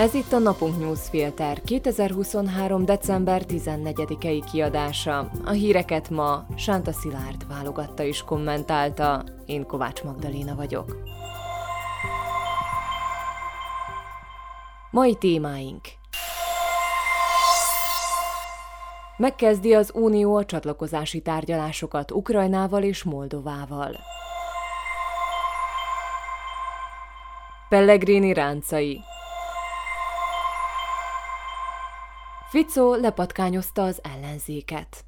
Ez itt a Napunk Newsfilter 2023. december 14-i kiadása. A híreket ma Sánta Szilárd válogatta és kommentálta. Én Kovács Magdaléna vagyok. Mai témáink Megkezdi az Unió a csatlakozási tárgyalásokat Ukrajnával és Moldovával. Pellegrini ráncai Fico lepatkányozta az ellenzéket.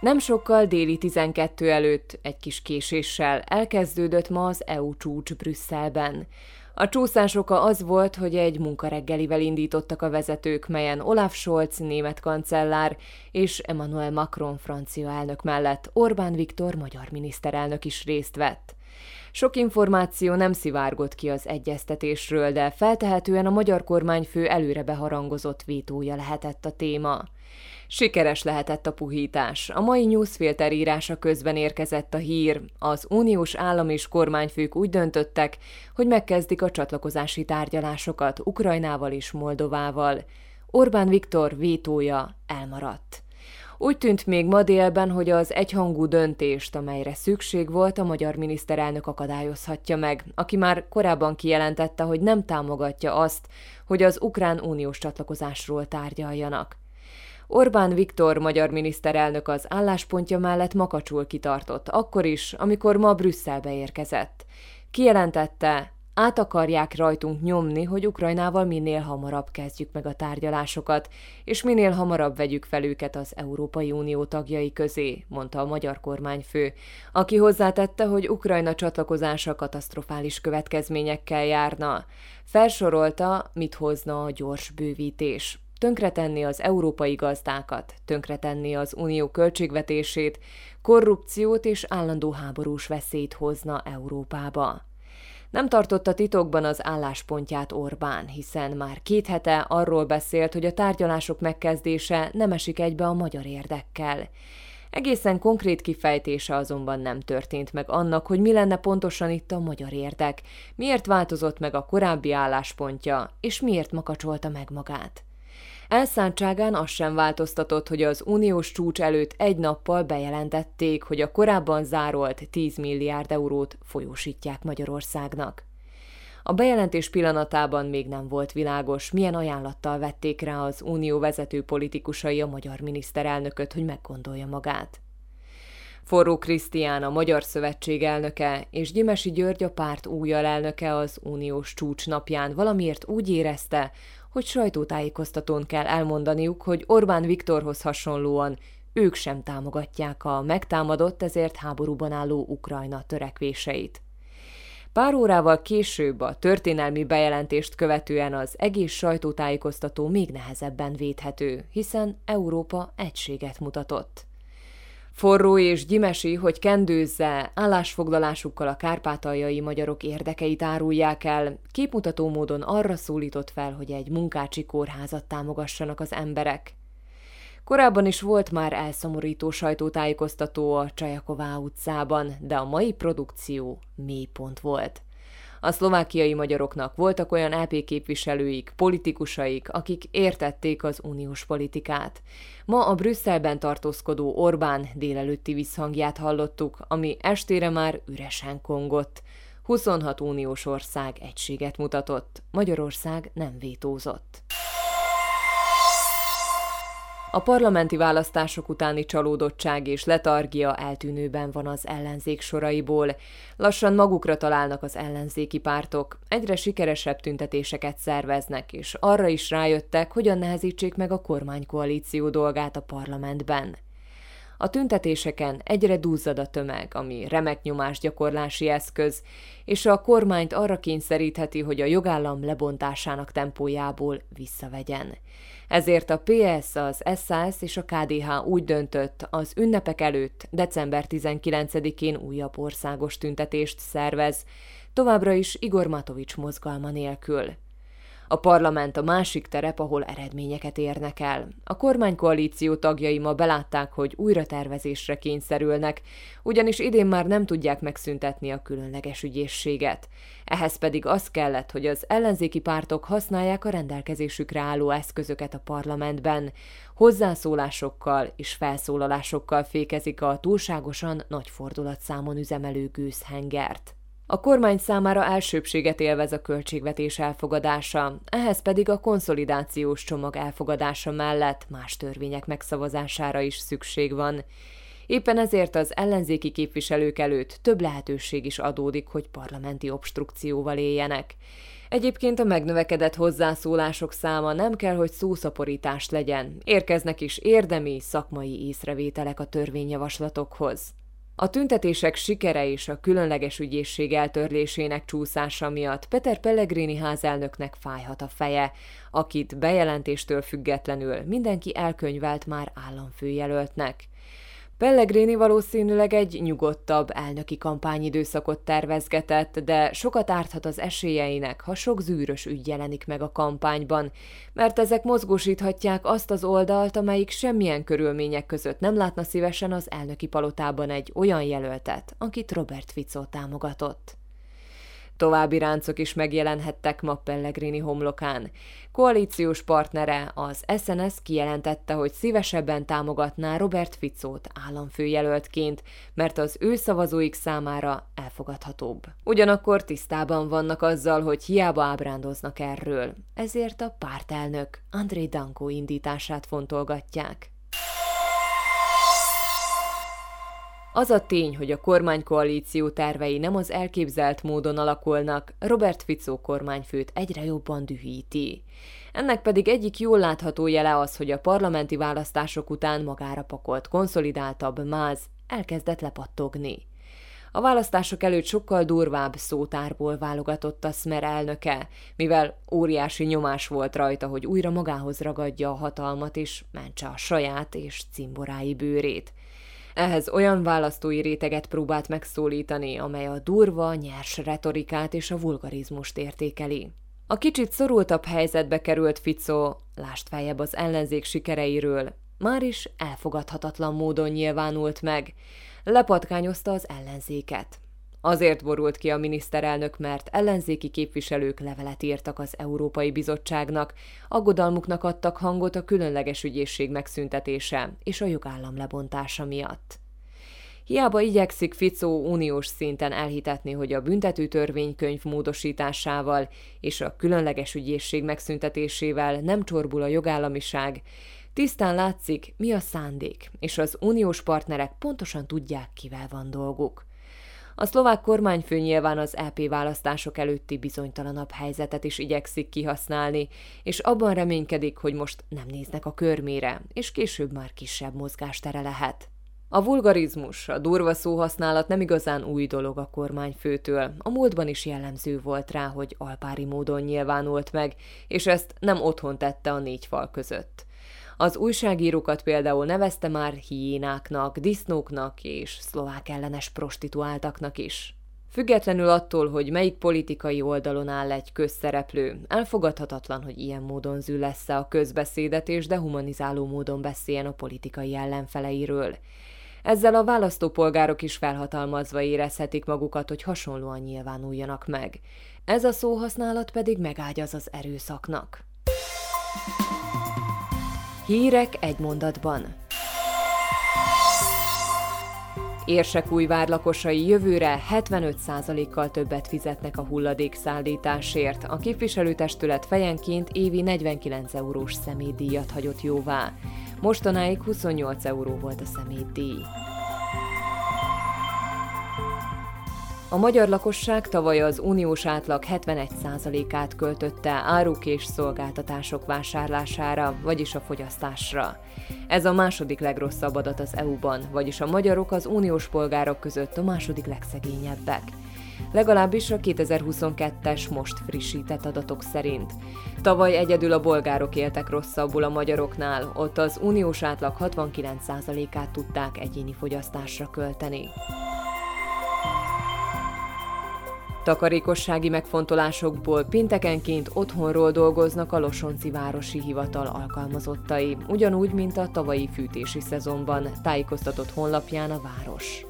Nem sokkal déli 12 előtt, egy kis késéssel elkezdődött ma az EU csúcs Brüsszelben. A csúszás oka az volt, hogy egy munkareggelivel indítottak a vezetők, melyen Olaf Scholz, német kancellár, és Emmanuel Macron, francia elnök mellett Orbán Viktor, magyar miniszterelnök is részt vett. Sok információ nem szivárgott ki az egyeztetésről, de feltehetően a magyar kormányfő előre beharangozott vétója lehetett a téma. Sikeres lehetett a puhítás. A mai newsfilter írása közben érkezett a hír. Az uniós állam és kormányfők úgy döntöttek, hogy megkezdik a csatlakozási tárgyalásokat Ukrajnával és Moldovával. Orbán Viktor vétója elmaradt. Úgy tűnt még ma délben, hogy az egyhangú döntést, amelyre szükség volt, a magyar miniszterelnök akadályozhatja meg, aki már korábban kijelentette, hogy nem támogatja azt, hogy az ukrán uniós csatlakozásról tárgyaljanak. Orbán Viktor magyar miniszterelnök az álláspontja mellett makacsul kitartott, akkor is, amikor ma Brüsszelbe érkezett. Kijelentette, át akarják rajtunk nyomni, hogy Ukrajnával minél hamarabb kezdjük meg a tárgyalásokat, és minél hamarabb vegyük fel őket az Európai Unió tagjai közé, mondta a magyar kormányfő, aki hozzátette, hogy Ukrajna csatlakozása katasztrofális következményekkel járna. Felsorolta, mit hozna a gyors bővítés. Tönkretenni az európai gazdákat, tönkretenni az unió költségvetését, korrupciót és állandó háborús veszélyt hozna Európába. Nem tartotta titokban az álláspontját Orbán, hiszen már két hete arról beszélt, hogy a tárgyalások megkezdése nem esik egybe a magyar érdekkel. Egészen konkrét kifejtése azonban nem történt meg annak, hogy mi lenne pontosan itt a magyar érdek, miért változott meg a korábbi álláspontja, és miért makacsolta meg magát. Elszántságán az sem változtatott, hogy az uniós csúcs előtt egy nappal bejelentették, hogy a korábban zárolt 10 milliárd eurót folyósítják Magyarországnak. A bejelentés pillanatában még nem volt világos, milyen ajánlattal vették rá az unió vezető politikusai a magyar miniszterelnököt, hogy meggondolja magát. Forró Krisztián, a Magyar Szövetség elnöke, és Gyimesi György a párt új alelnöke az uniós csúcs napján valamiért úgy érezte, hogy sajtótájékoztatón kell elmondaniuk, hogy Orbán Viktorhoz hasonlóan ők sem támogatják a megtámadott, ezért háborúban álló Ukrajna törekvéseit. Pár órával később a történelmi bejelentést követően az egész sajtótájékoztató még nehezebben védhető, hiszen Európa egységet mutatott. Forró és gyimesi, hogy kendőzze, állásfoglalásukkal a kárpátaljai magyarok érdekeit árulják el, képmutató módon arra szólított fel, hogy egy munkácsi kórházat támogassanak az emberek. Korábban is volt már elszomorító sajtótájékoztató a Csajaková utcában, de a mai produkció mélypont volt. A szlovákiai magyaroknak voltak olyan EP képviselőik, politikusaik, akik értették az uniós politikát. Ma a Brüsszelben tartózkodó Orbán délelőtti visszhangját hallottuk, ami estére már üresen kongott. 26 uniós ország egységet mutatott, Magyarország nem vétózott. A parlamenti választások utáni csalódottság és letargia eltűnőben van az ellenzék soraiból. Lassan magukra találnak az ellenzéki pártok, egyre sikeresebb tüntetéseket szerveznek, és arra is rájöttek, hogyan nehezítsék meg a kormánykoalíció dolgát a parlamentben. A tüntetéseken egyre duzzad a tömeg, ami remek nyomásgyakorlási eszköz, és a kormányt arra kényszerítheti, hogy a jogállam lebontásának tempójából visszavegyen. Ezért a PS, az SAS és a KDH úgy döntött, az ünnepek előtt, december 19-én újabb országos tüntetést szervez, továbbra is Igor Matovics mozgalma nélkül. A parlament a másik terep, ahol eredményeket érnek el. A kormánykoalíció tagjai ma belátták, hogy újra tervezésre kényszerülnek, ugyanis idén már nem tudják megszüntetni a különleges ügyészséget. Ehhez pedig az kellett, hogy az ellenzéki pártok használják a rendelkezésükre álló eszközöket a parlamentben. Hozzászólásokkal és felszólalásokkal fékezik a túlságosan nagy fordulatszámon üzemelő gőzhengert. A kormány számára elsőbséget élvez a költségvetés elfogadása, ehhez pedig a konszolidációs csomag elfogadása mellett más törvények megszavazására is szükség van. Éppen ezért az ellenzéki képviselők előtt több lehetőség is adódik, hogy parlamenti obstrukcióval éljenek. Egyébként a megnövekedett hozzászólások száma nem kell, hogy szószaporítást legyen. Érkeznek is érdemi, szakmai észrevételek a törvényjavaslatokhoz. A tüntetések sikere és a különleges ügyészség eltörlésének csúszása miatt Peter Pellegrini házelnöknek fájhat a feje, akit bejelentéstől függetlenül mindenki elkönyvelt már államfőjelöltnek. Pellegrini valószínűleg egy nyugodtabb elnöki kampányidőszakot tervezgetett, de sokat árthat az esélyeinek, ha sok zűrös ügy jelenik meg a kampányban, mert ezek mozgósíthatják azt az oldalt, amelyik semmilyen körülmények között nem látna szívesen az elnöki palotában egy olyan jelöltet, akit Robert Fico támogatott. További ráncok is megjelenhettek ma Pellegrini homlokán. Koalíciós partnere, az SNS kijelentette, hogy szívesebben támogatná Robert Ficót államfőjelöltként, mert az ő szavazóik számára elfogadhatóbb. Ugyanakkor tisztában vannak azzal, hogy hiába ábrándoznak erről, ezért a pártelnök André Danko indítását fontolgatják. Az a tény, hogy a kormánykoalíció tervei nem az elképzelt módon alakulnak, Robert Fico kormányfőt egyre jobban dühíti. Ennek pedig egyik jól látható jele az, hogy a parlamenti választások után magára pakolt konszolidáltabb máz elkezdett lepattogni. A választások előtt sokkal durvább szótárból válogatott a Smer elnöke, mivel óriási nyomás volt rajta, hogy újra magához ragadja a hatalmat és mentse a saját és cimborái bőrét. Ehhez olyan választói réteget próbált megszólítani, amely a durva, nyers retorikát és a vulgarizmust értékeli. A kicsit szorultabb helyzetbe került Fico, lást feljebb az ellenzék sikereiről, már is elfogadhatatlan módon nyilvánult meg, lepatkányozta az ellenzéket. Azért borult ki a miniszterelnök, mert ellenzéki képviselők levelet írtak az Európai Bizottságnak, aggodalmuknak adtak hangot a különleges ügyészség megszüntetése és a jogállam lebontása miatt. Hiába igyekszik Ficó uniós szinten elhitetni, hogy a büntető törvénykönyv módosításával és a különleges ügyészség megszüntetésével nem csorbul a jogállamiság, tisztán látszik, mi a szándék, és az uniós partnerek pontosan tudják, kivel van dolguk. A szlovák kormányfő nyilván az EP választások előtti bizonytalanabb helyzetet is igyekszik kihasználni, és abban reménykedik, hogy most nem néznek a körmére, és később már kisebb mozgástere lehet. A vulgarizmus, a durva szóhasználat nem igazán új dolog a kormányfőtől. A múltban is jellemző volt rá, hogy alpári módon nyilvánult meg, és ezt nem otthon tette a négy fal között. Az újságírókat például nevezte már hiénáknak, disznóknak és szlovák ellenes prostituáltaknak is. Függetlenül attól, hogy melyik politikai oldalon áll egy közszereplő, elfogadhatatlan, hogy ilyen módon lesz a közbeszédet és dehumanizáló módon beszéljen a politikai ellenfeleiről. Ezzel a választópolgárok is felhatalmazva érezhetik magukat, hogy hasonlóan nyilvánuljanak meg. Ez a szóhasználat pedig megágyaz az erőszaknak. Hírek egy mondatban. Érsekújvár lakosai jövőre 75%-kal többet fizetnek a hulladékszállításért. A képviselőtestület fejenként évi 49 eurós személydíjat hagyott jóvá. Mostanáig 28 euró volt a személydíj. A magyar lakosság tavaly az uniós átlag 71%-át költötte áruk és szolgáltatások vásárlására, vagyis a fogyasztásra. Ez a második legrosszabb adat az EU-ban, vagyis a magyarok az uniós polgárok között a második legszegényebbek. Legalábbis a 2022-es most frissített adatok szerint. Tavaly egyedül a bolgárok éltek rosszabbul a magyaroknál, ott az uniós átlag 69%-át tudták egyéni fogyasztásra költeni. Takarékossági megfontolásokból péntekenként otthonról dolgoznak a Losonci Városi Hivatal alkalmazottai, ugyanúgy, mint a tavalyi fűtési szezonban, tájékoztatott honlapján a város.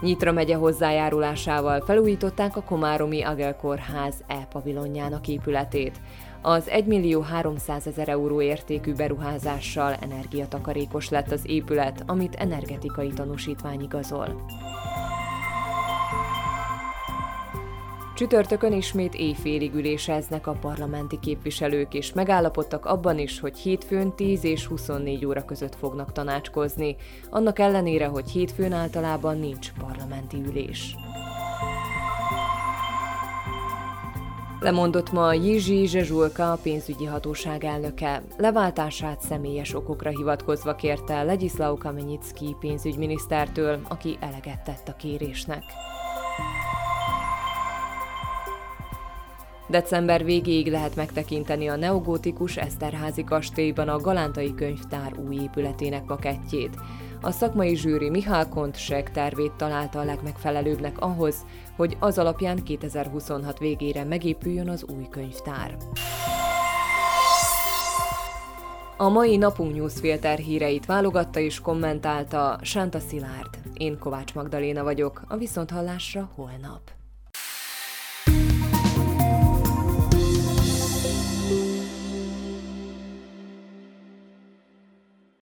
Nyitra megye hozzájárulásával felújították a Komáromi Agel Kórház E-pavilonjának épületét. Az 1 millió 300 ezer euró értékű beruházással energiatakarékos lett az épület, amit energetikai tanúsítvány igazol. Csütörtökön ismét éjfélig üléseznek a parlamenti képviselők, és megállapodtak abban is, hogy hétfőn 10 és 24 óra között fognak tanácskozni, annak ellenére, hogy hétfőn általában nincs parlamenti ülés. Lemondott ma Jizsi Zsezsulka, a pénzügyi hatóság elnöke. Leváltását személyes okokra hivatkozva kérte Legyislau Kamenyicki pénzügyminisztertől, aki eleget tett a kérésnek. December végéig lehet megtekinteni a neogótikus Eszterházi kastélyban a Galántai Könyvtár új épületének makettjét. A szakmai zsűri Mihály Kontsek tervét találta a legmegfelelőbbnek ahhoz, hogy az alapján 2026 végére megépüljön az új könyvtár. A mai napunk newsfilter híreit válogatta és kommentálta Sánta Szilárd. Én Kovács Magdaléna vagyok, a Viszonthallásra holnap.